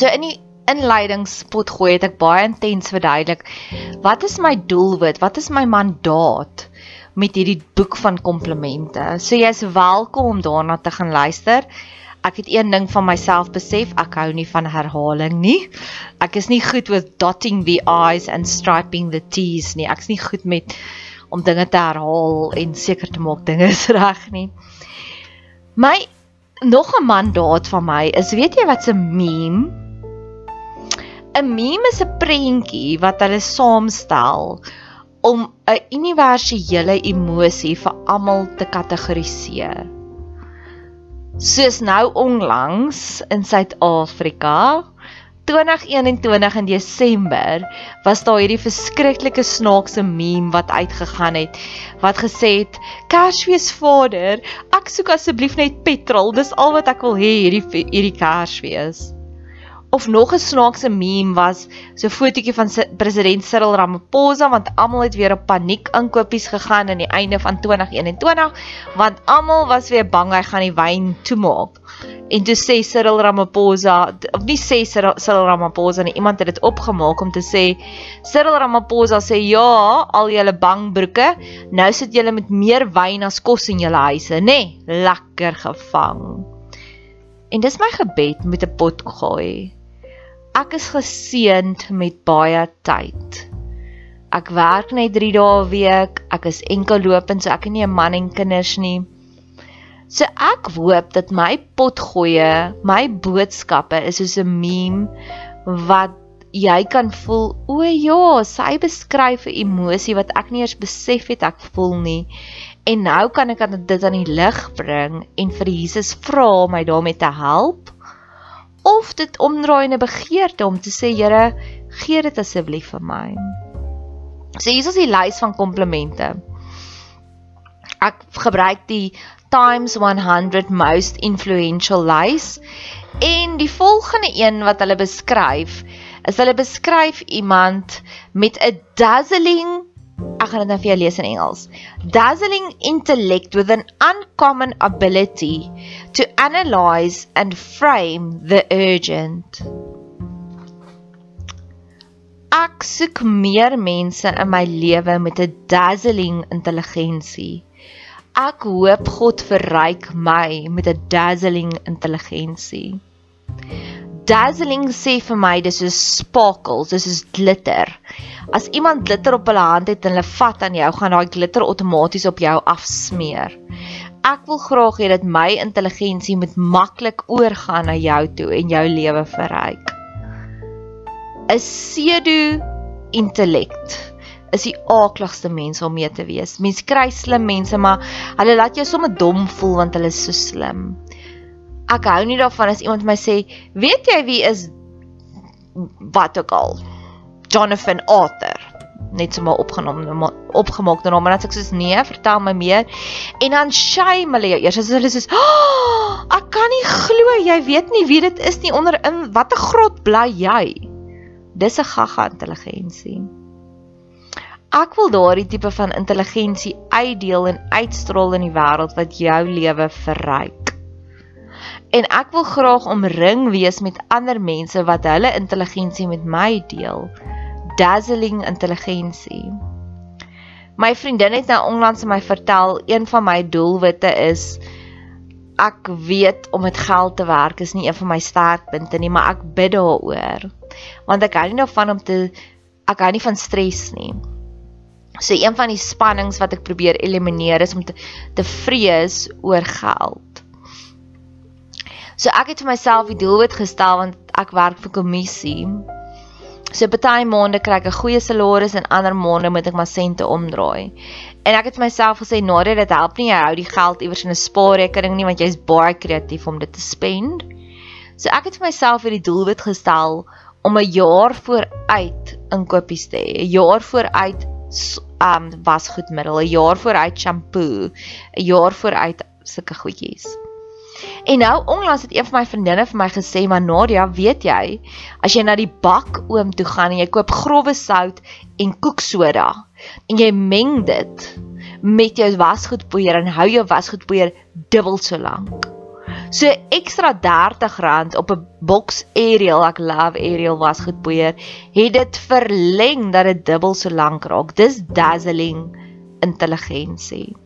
So in die inleidingspot gooi het ek baie intens verduidelik wat is my doelwit? Wat is my mandaat met hierdie boek van komplimente? So jy's welkom om daarna te gaan luister. Ek het een ding van myself besef, ek hou nie van herhaling nie. Ek is nie goed met dotting the i's and striping the t's nie. Ek's nie goed met om dinge te herhaal en seker te maak dinge is reg nie. My nog 'n mandaat van my is weet jy wat 'n meme 'n meme is 'n prentjie wat hulle saamstel om 'n universele emosie vir almal te kategoriseer. Soos nou onlangs in Suid-Afrika 2021 in Desember was daar hierdie verskriklike snaakse meme wat uitgegaan het wat gesê het Kersfees Vader, ek soek asseblief net petrol, dis al wat ek wil hê hierdie hierdie Kersfees of nog 'n snaakse meme was so 'n fotootjie van president Cyril Ramaphosa want almal het weer op paniek inkopies gegaan aan die einde van 2021 want almal was weer bang hy gaan die wyn toemaak. En toe sê Cyril Ramaphosa of nie sê Cyril Ramaphosa nie, iemand het dit opgemaak om te sê Cyril Ramaphosa sê ja, al julle bangbroeke, nou sit julle met meer wyn as kos in julle huise, nê? Nee, lekker gevang. En dis my gebed met 'n pot gooi. Ek is geseënd met baie tyd. Ek werk net 3 dae 'n week. Ek is enkel lopend, so ek het nie 'n man en kinders nie. So ek hoop dat my potgoeie, my boodskappe is soos 'n meme wat jy kan voel, o ja, sy beskryf 'n emosie wat ek nie eers besef het ek voel nie. En nou kan ek dit aan die lig bring en vir Jesus vra om my daarmee te help of dit omdraai in 'n begeerte om te sê Here, gee dit asseblief vir my. So hier is die lys van komplimente. Ek gebruik die Times 100 most influential lys en die volgende een wat hulle beskryf is hulle beskryf iemand met 'n dazzling ek gaan dit nou vir jou lees in Engels. Dazzling intellect with an uncommon ability to analyze and frame the urgent. Ek soek meer mense in my lewe met 'n dazzling intelligensie. Ek hoop God verryk my met 'n dazzling intelligensie dazzling sê vir my dis soos sparkles, dis soos glitter. As iemand glitter op hulle hand het en hulle vat aan jou, gaan daai glitter outomaties op jou afsmeer. Ek wil graag hê dat my intelligensie moet maklik oorgaan na jou toe en jou lewe verryk. 'n Pseudo intellek is die aakligste mense om mee te wees. Mense kry slim mense, maar hulle laat jou sommer dom voel want hulle is so slim ek hou nie daarvan as iemand my sê, "Weet jy wie is wat ook al? Jonathan Arthur." Net sommer opgenom opgemaak dan maar net ek sê, "Nee, vertel my meer." En dan shame hulle jou eers as hulle sê, "Oh, ek kan nie glo jy weet nie wie dit is nie onder in watter grot bly jy?" Dis 'n gaga intelligensie. Ek wil daardie tipe van intelligensie uitdeel en uitstraal in die wêreld wat jou lewe verryk en ek wil graag omring wees met ander mense wat hulle intelligensie met my deel. Dazzling intelligensie. My vriendin het nou onlangs my vertel een van my doelwitte is ek weet om met geld te werk is nie een van my sterkpunte nie, maar ek bid daaroor. Want ek hou nie daarvan om te ek hou nie van stres nie. So een van die spannings wat ek probeer elimineer is om te te vrees oor geld. So ek het vir myself die doelwit gestel want ek werk vir kommissie. So party maande kry ek 'n goeie salaris en ander maande moet ek maar sente omdraai. En ek het vir myself gesê Nadia dit help nie jy hou die geld iewers in 'n spaarrekening nie want jy's baie kreatief om dit te spend. So ek het vir myself hierdie doelwit gestel om 'n jaar vooruit inkopies te hê. 'n Jaar vooruit um wasgoedmiddel, 'n jaar vooruit shampoo, 'n jaar vooruit sulke goedjies. En nou onlangs het een van my vriendinne vir my gesê, "Maar Nadia, weet jy, as jy na die bak oom toe gaan en jy koop grouwe sout en koeksoda en jy meng dit met jou wasgoedpoeier en hou jou wasgoedpoeier dubbel so lank." So ekstra R30 op 'n box Ariel, ek love Ariel wasgoedpoeier, het dit verleng dat dit dubbel so lank raak. Dis dazzling intelligensie.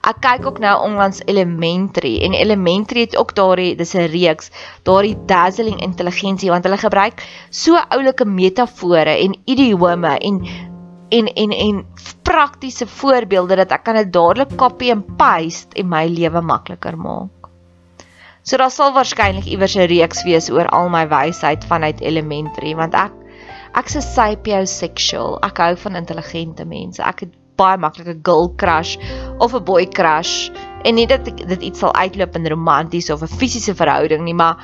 Ek kyk ook nou onlangs Elementary en Elementary het ook daardie dis 'n reeks, daardie dazzling intelligensie want hulle gebruik so oulike metafore en idiome en en en en praktiese voorbeelde dat ek kan dit dadelik copy en paste en my lewe makliker maak. So daar sal waarskynlik iewers 'n reeks wees oor al my wysheid vanuit Elementary want ek ek's 'n sapiosexual. Ek hou van intelligente mense. Ek het baie maklike girl crush of 'n boy crush en nie dat dit iets sal uitloop in romanties of 'n fisiese verhouding nie, maar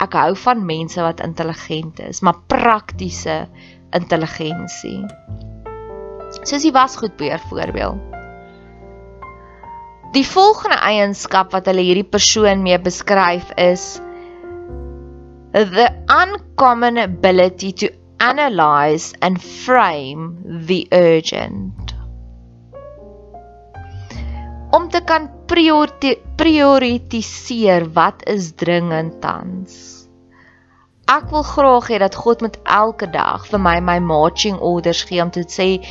ek hou van mense wat intelligent is, maar praktiese intelligensie. Soos die wasgoedbeheer voorbeeld. Die volgende eienskap wat hulle hierdie persoon mee beskryf is the uncommon ability to analyze and frame the urgent om te kan prioritiseer wat is dringend tans. Ek wil graag hê dat God met elke dag vir my my marching orders gee om te sê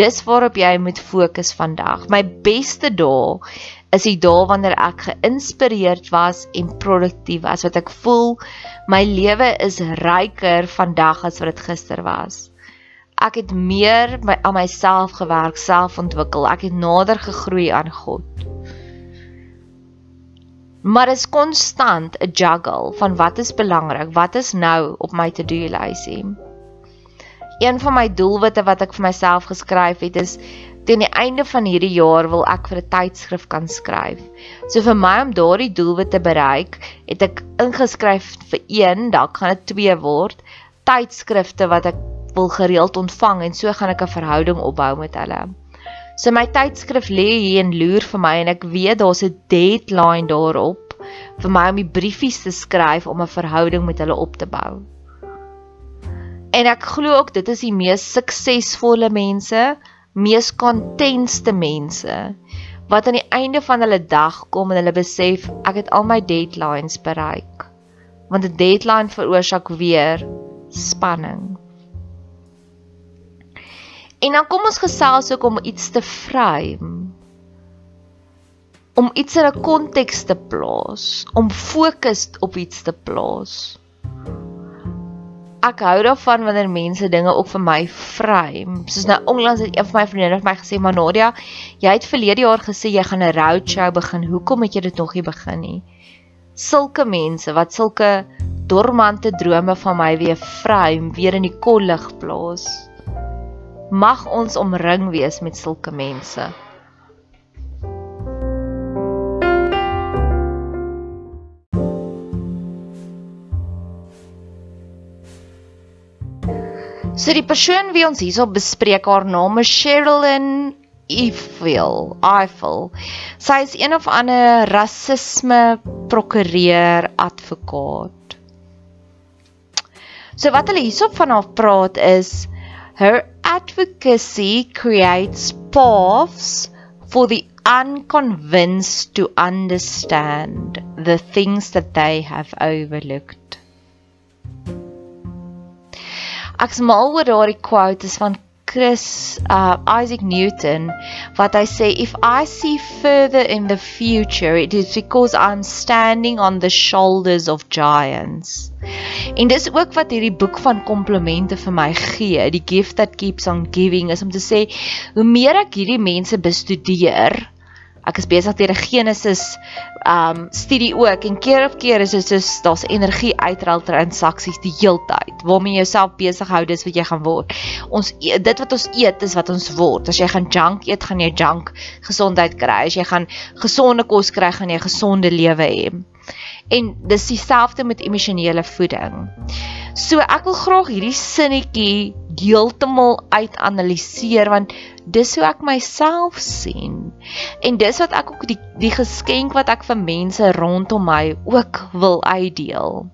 dis waarop jy moet fokus vandag. My beste dae is die dae wanneer ek geïnspireerd was en produktief was, wat ek voel my lewe is ryker vandag as wat dit gister was ek het meer my, aan myself gewerk, self ontwikkel. Ek het nader gegroei aan God. Maar is konstant 'n juggle van wat is belangrik, wat is nou op my to-do lysie. Een van my doelwitte wat ek vir myself geskryf het is teen die einde van hierdie jaar wil ek vir 'n tydskrif kan skryf. So vir my om daardie doelwit te bereik, het ek ingeskryf vir een, dalk gaan dit twee word, tydskrifte wat ek wil gereeld ontvang en so gaan ek 'n verhouding opbou met hulle. So my tydskrif lê hier en loer vir my en ek weet daar's 'n deadline daarop vir my om die briefies te skryf om 'n verhouding met hulle op te bou. En ek glo ook dit is die mees suksesvolle mense mees kontentste mense wat aan die einde van hulle dag kom en hulle besef ek het al my deadlines bereik. Want 'n deadline veroorsaak weer spanning. En dan kom ons gesels ook om iets te frame. Om iets in 'n konteks te plaas, om fokus op iets te plaas ek hou daarvan wanneer mense dinge ook vir my frame. Soos nou onlangs het een van my vriende vir my gesê, "Maar Nadia, jy het verlede jaar gesê jy gaan 'n roadshow begin. Hoekom het jy dit nog nie begin nie?" Sulke mense wat sulke dormante drome van my weer frame, weer in die kollig plaas. Mag ons omring wees met sulke mense. So die persoon wie ons hierop bespreek, haar naam is Sherilyn Eiffel. Eiffel. Sy is een of ander rasisme prokureur advokaat. So wat hulle hierop van haar praat is her advocacy creates paths for the unconvinced to understand the things that they have overlooked. Ek's mal oor daardie quote is van Chris uh Isaac Newton wat hy sê if I see further in the future it is because I'm standing on the shoulders of giants. En dis ook wat hierdie boek van komplimente vir my gee, die gift that keeps on giving is om te sê hoe meer ek hierdie mense bestudeer, ek is besig deur 'n Genesis um studie ook en keer op keer is dit soos daar's energie uitrol transaksies die heeltyd waarmee jy jouself besig hou dis wat jy gaan word. Ons e, dit wat ons eet is wat ons word. As jy gaan junk eet, gaan jy junk gesondheid kry. As jy gaan gesonde kos kry, gaan jy gesonde lewe hê. En dis dieselfde met emosionele voeding. So ek wil graag hierdie sinnetjie heeltemal uitanaliseer want dis hoe ek myself sien. En dis wat ek ook die die geskenk wat ek vir mense rondom my ook wil uitdeel.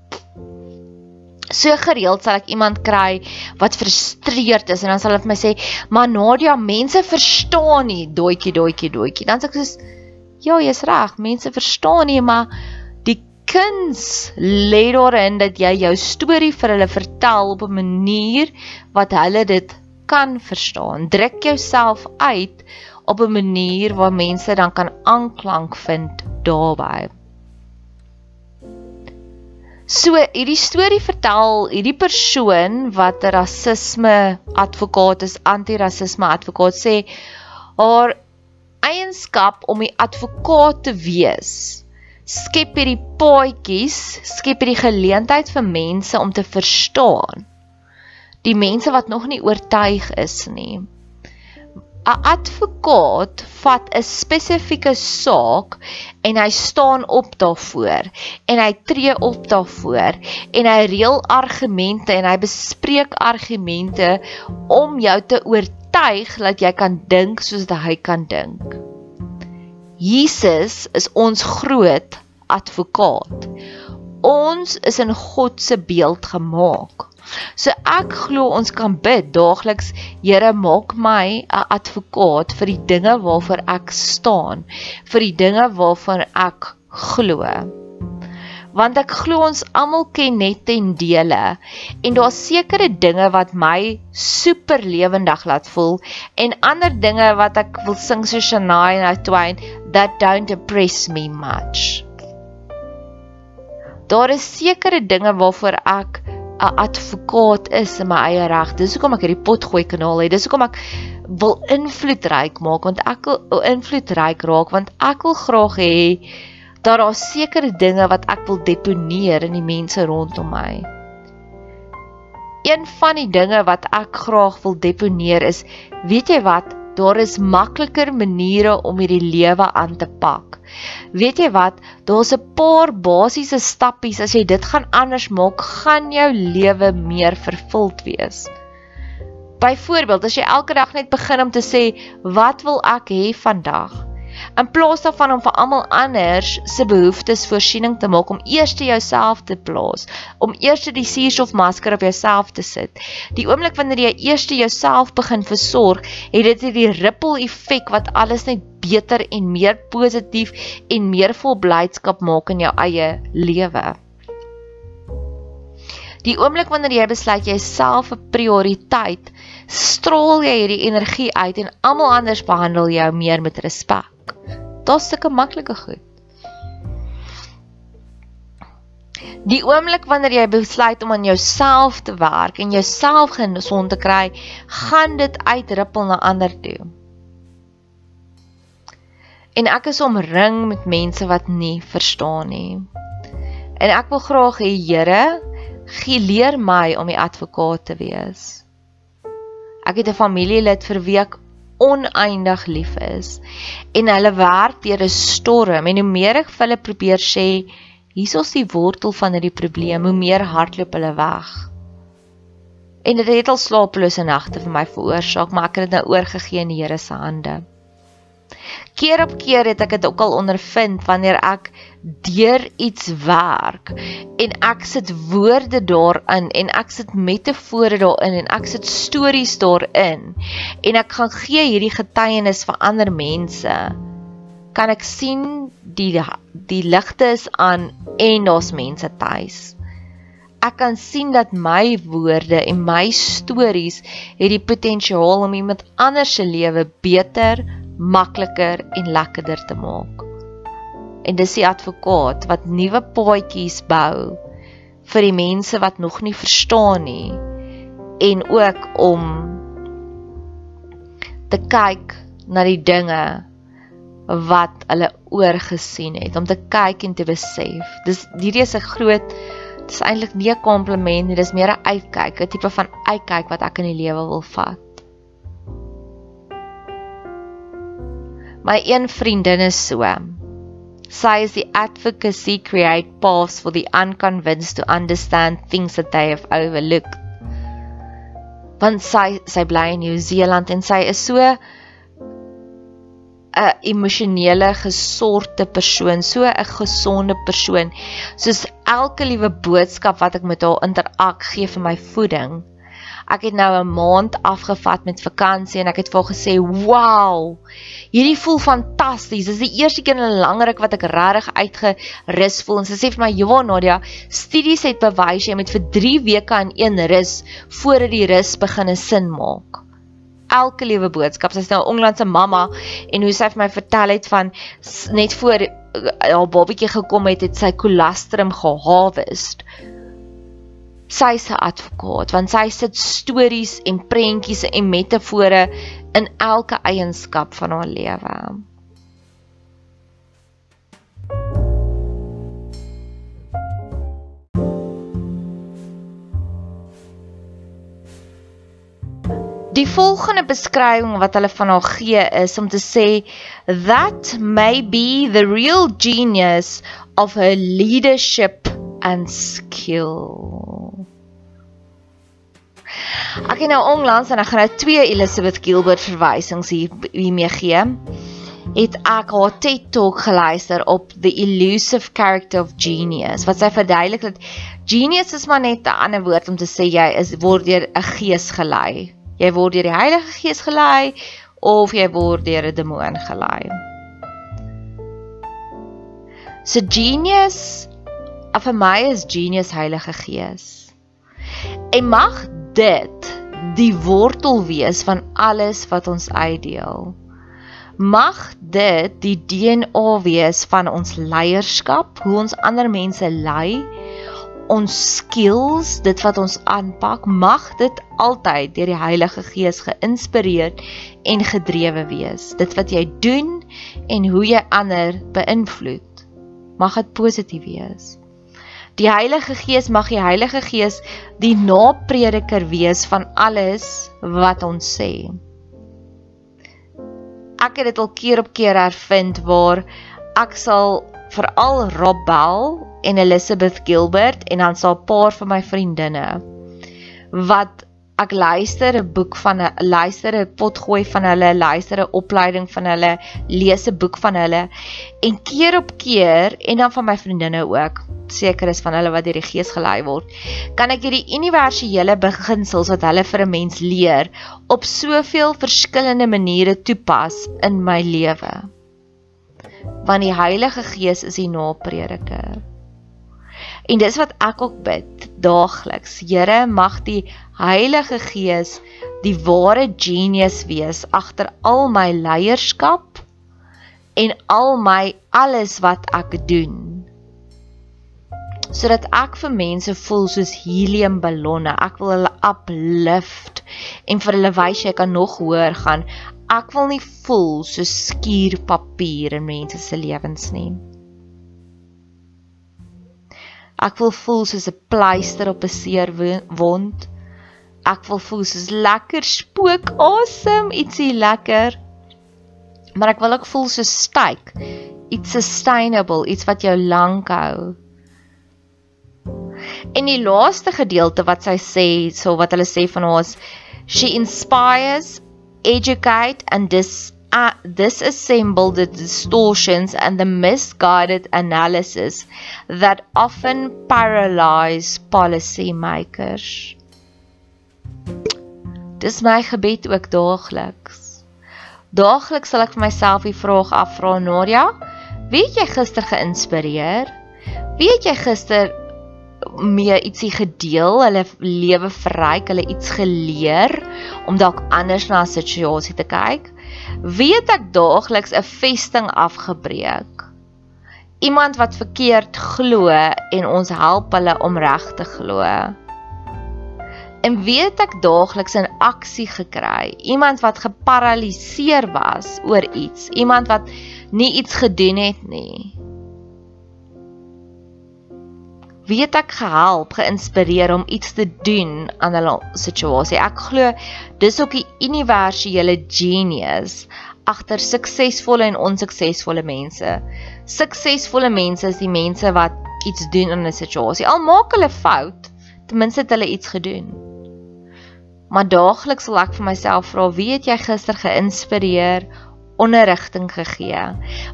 So gereeld sal ek iemand kry wat frustreerd is en dan sal hulle vir my sê, "Maar Nadia, mense verstaan nie, doetjie, doetjie, doetjie." Dan sê ek soos, "Ja, jy's reg, mense verstaan nie, maar kuns lê daarin dat jy jou storie vir hulle vertel op 'n manier wat hulle dit kan verstaan. Druk jouself uit op 'n manier waar mense dan kan aanklank vind daarbey. So hierdie storie vertel hierdie persoon wat 'n rasisme advokaat is, anti-rasisme advokaat sê haar eienskap om 'n advokaat te wees skep hierdie paadjies, skep hierdie geleentheid vir mense om te verstaan. Die mense wat nog nie oortuig is nie. 'n Advokaat vat 'n spesifieke saak en hy staan op daarvoor en hy tree op daarvoor en hy reël argumente en hy bespreek argumente om jou te oortuig dat jy kan dink soos hy kan dink. Jesus is ons groot advokaat. Ons is in God se beeld gemaak. So ek glo ons kan bid daagliks, Here, maak my 'n advokaat vir die dinge waarvoor ek staan, vir die dinge waarvan ek glo. Want ek glo ons almal ken net ten dele en daar's sekere dinge wat my super lewendig laat voel en ander dinge wat ek wil sing so Shania Twain that don't impress me much. Daar is sekere dinge waarvoor ek 'n advokaat is in my eie reg. Dis hoekom ek hierdie potgooi kanaal het. Dis hoekom ek wil invloedryk maak want ek wil invloedryk raak want ek wil graag hê dat daar sekere dinge wat ek wil deponeer in die mense rondom my. Een van die dinge wat ek graag wil deponeer is, weet jy wat, Daar is makliker maniere om hierdie lewe aan te pak. Weet jy wat? Daar's 'n paar basiese stappies as jy dit gaan anders maak, gaan jou lewe meer vervuld wees. Byvoorbeeld, as jy elke dag net begin om te sê, "Wat wil ek hê vandag?" In plaas daarvan om vir almal anders se behoeftes voorsiening te maak om eers te jouself te plaas, om eers die suurstofmasker op jouself te sit. Die oomblik wanneer jy eers jouself begin versorg, het dit hierdie ripple effek wat alles net beter en meer positief en meer vol blydskap maak in jou eie lewe. Die oomblik wanneer jy besluit jy self 'n prioriteit, straal jy hierdie energie uit en almal anders behandel jou meer met respek. Daar's sulke maklike goed. Die oomblik wanneer jy besluit om aan jouself te werk en jouself gesond te kry, gaan dit uitrippel na ander toe. En ek is omring met mense wat nie verstaan nie. En ek wil graag hê Here, gee leer my om die advokaat te wees. Ek het 'n familielid vir wie ek oneindig lief is en hulle werk deur 'n storm. En hoe meer ek vir hulle probeer sê hier's die wortel van hierdie probleem hoe meer hardloop hulle weg. En dit het al slapelose nagte vir my veroorsaak maar ek het dit nou oorgegee in die Here se hande Keer op keer het ek dit ook al ondervind wanneer ek deur iets werk en ek sit woorde daarin en ek sit metafore daarin en ek sit stories daarin en ek gaan gee hierdie getuienis vir ander mense kan ek sien die die ligte is aan en daar's mense tuis. Ek kan sien dat my woorde en my stories het die potensiaal om iemand anders se lewe beter makliker en lekkerder te maak. En dis die advokaat wat nuwe paadjies bou vir die mense wat nog nie verstaan nie en ook om te kyk na die dinge wat hulle oorgesien het om te kyk en te besef. Dis hierdie is 'n groot dis eintlik nie 'n kompliment nie, dis meer 'n uitkyk, 'n tipe van uitkyk wat ek in die lewe wil vat. My een vriendin is so. Sy is die advocacy create paths for the unconvinced to understand things that they have overlooked. Want sy sy bly in Nieu-Seeland en sy is so 'n emosionele gesorte persoon, so 'n gesonde persoon. Soos elke liewe boodskap wat ek met haar interak gee vir my voeding. Ek het nou 'n maand afgevat met vakansie en ek het vir haar gesê, "Wow! Hierdie voel fantasties. Dis die eerste keer in 'n lang ruk wat ek regtig uitgerus voel." En sy sê vir my, "Ja, Nadia, studies het bewys jy moet vir 3 weke aan een rus voordat die rus begin 'n sin maak." Elke liewe boodskap. Sy's nou 'n Onglandse mamma en hoe sy vir my vertel het van net voor eh, haar babatjie gekom het, het sy kolostrum geharvest sy se advokaat want sy sit stories en prentjies en metafore in elke eienskap van haar lewe. Die volgende beskrywing wat hulle van haar gee is om te sê that may be the real genius of her leadership and skill. Ek het nou onlangs en ek gaan nou twee Elizabeth Gilbert verwysings hier hiermee gee. Het ek haar TED Talk geluister op The Elusive Character of Genius wat sy verduidelik dat genius is maar net 'n ander woord om te sê jy is word deur 'n gees gelei. Jy word deur die Heilige Gees gelei of jy word deur 'n demoon gelei. So genius vir my is genius Heilige Gees. En mag dit die wortel wees van alles wat ons uitdeel. Mag dit die DNA wees van ons leierskap, hoe ons ander mense lei, ons skills, dit wat ons aanpak, mag dit altyd deur die Heilige Gees geïnspireer en gedrewe wees. Dit wat jy doen en hoe jy ander beïnvloed, mag dit positief wees. Die Heilige Gees mag die Heilige Gees die naprediker wees van alles wat ons sê. ek het dit al keer op keer ervind waar ek sal veral Rob Bell en Elizabeth Gilbert en dan sal 'n paar van my vriendinne wat ek luister 'n boek van 'n luister 'n potgooi van hulle, luister 'n opleiding van hulle, lees 'n boek van hulle en keer op keer en dan van my vriendinne ook seker is van hulle wat deur die gees gelei word, kan ek hierdie universele beginsels wat hulle vir 'n mens leer op soveel verskillende maniere toepas in my lewe. Want die Heilige Gees is die naprediker. En dis wat ek ook bid daagliks. Here, mag die Heilige Gees die ware genius wees agter al my leierskap en al my alles wat ek doen. Sodat ek vir mense voel soos heliumballonne. Ek wil hulle uplift en vir hulle wys jy kan nog hoër gaan. Ek wil nie voel soos skuurpapier in mense se lewens nie. Ek wil voel soos 'n pleister op 'n seer wond. Ek wil voel soos lekker spook asem, ietsie lekker. Maar ek wil ook voel soos styk, iets sustainable, iets wat jou lank hou. En die laaste gedeelte wat sy sê, so wat hulle sê van ons, she inspires, educate and dis uh, disassemble the distortions and the misguided analysis that often paralyze policymakers. Dis my gebed ook daagliks. Daagliks sal ek vir myself die vraag afvra, Nadia, wie het jy gister geïnspireer? Wie het jy gister mee ietsie gedeel, hulle lewe verryk, hulle iets geleer om dalk anders na 'n situasie te kyk? Weet ek daagliks 'n vesting afgebreek. Iemand wat verkeerd glo en ons help hulle om reg te glo. En weet ek daagliks 'n aksie gekry. Iemand wat geparaliseer was oor iets, iemand wat nie iets gedoen het nie. Wie het ek gehelp, geïnspireer om iets te doen aan hulle situasie? Ek glo dis ook die universele genius agter suksesvolle en onsuksesvolle mense. Suksesvolle mense is die mense wat iets doen in 'n situasie. Al maak hulle fout, ten minste het hulle iets gedoen. Maar daagliks sal ek vir myself vra, wie het jy gister geïnspireer onderrigting gegee.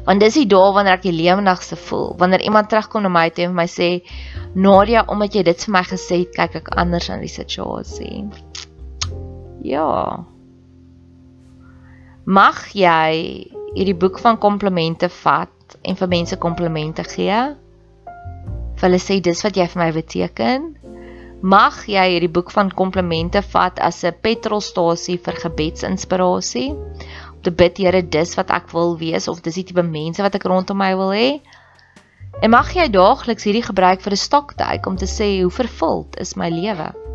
Want dis die dae wanneer ek die lewendigste voel, wanneer iemand terugkom na my toe en vir my sê, "Nadia, omdat jy dit vir my gesê het, kyk ek anders aan die situasie." Ja. Mag jy hierdie boek van komplimente vat en vir mense komplimente gee? Vir hulle sê dis wat jy vir my beteken? Mag jy hierdie boek van komplimente vat as 'n petrolstasie vir gebedsinspirasie? Te bid Here dis wat ek wil wees of dis die tipe mense wat ek rondom my wil hê. En mag jy daagliks hierdie gebruik vir 'n stoktyk om te sê hoe vervuld is my lewe.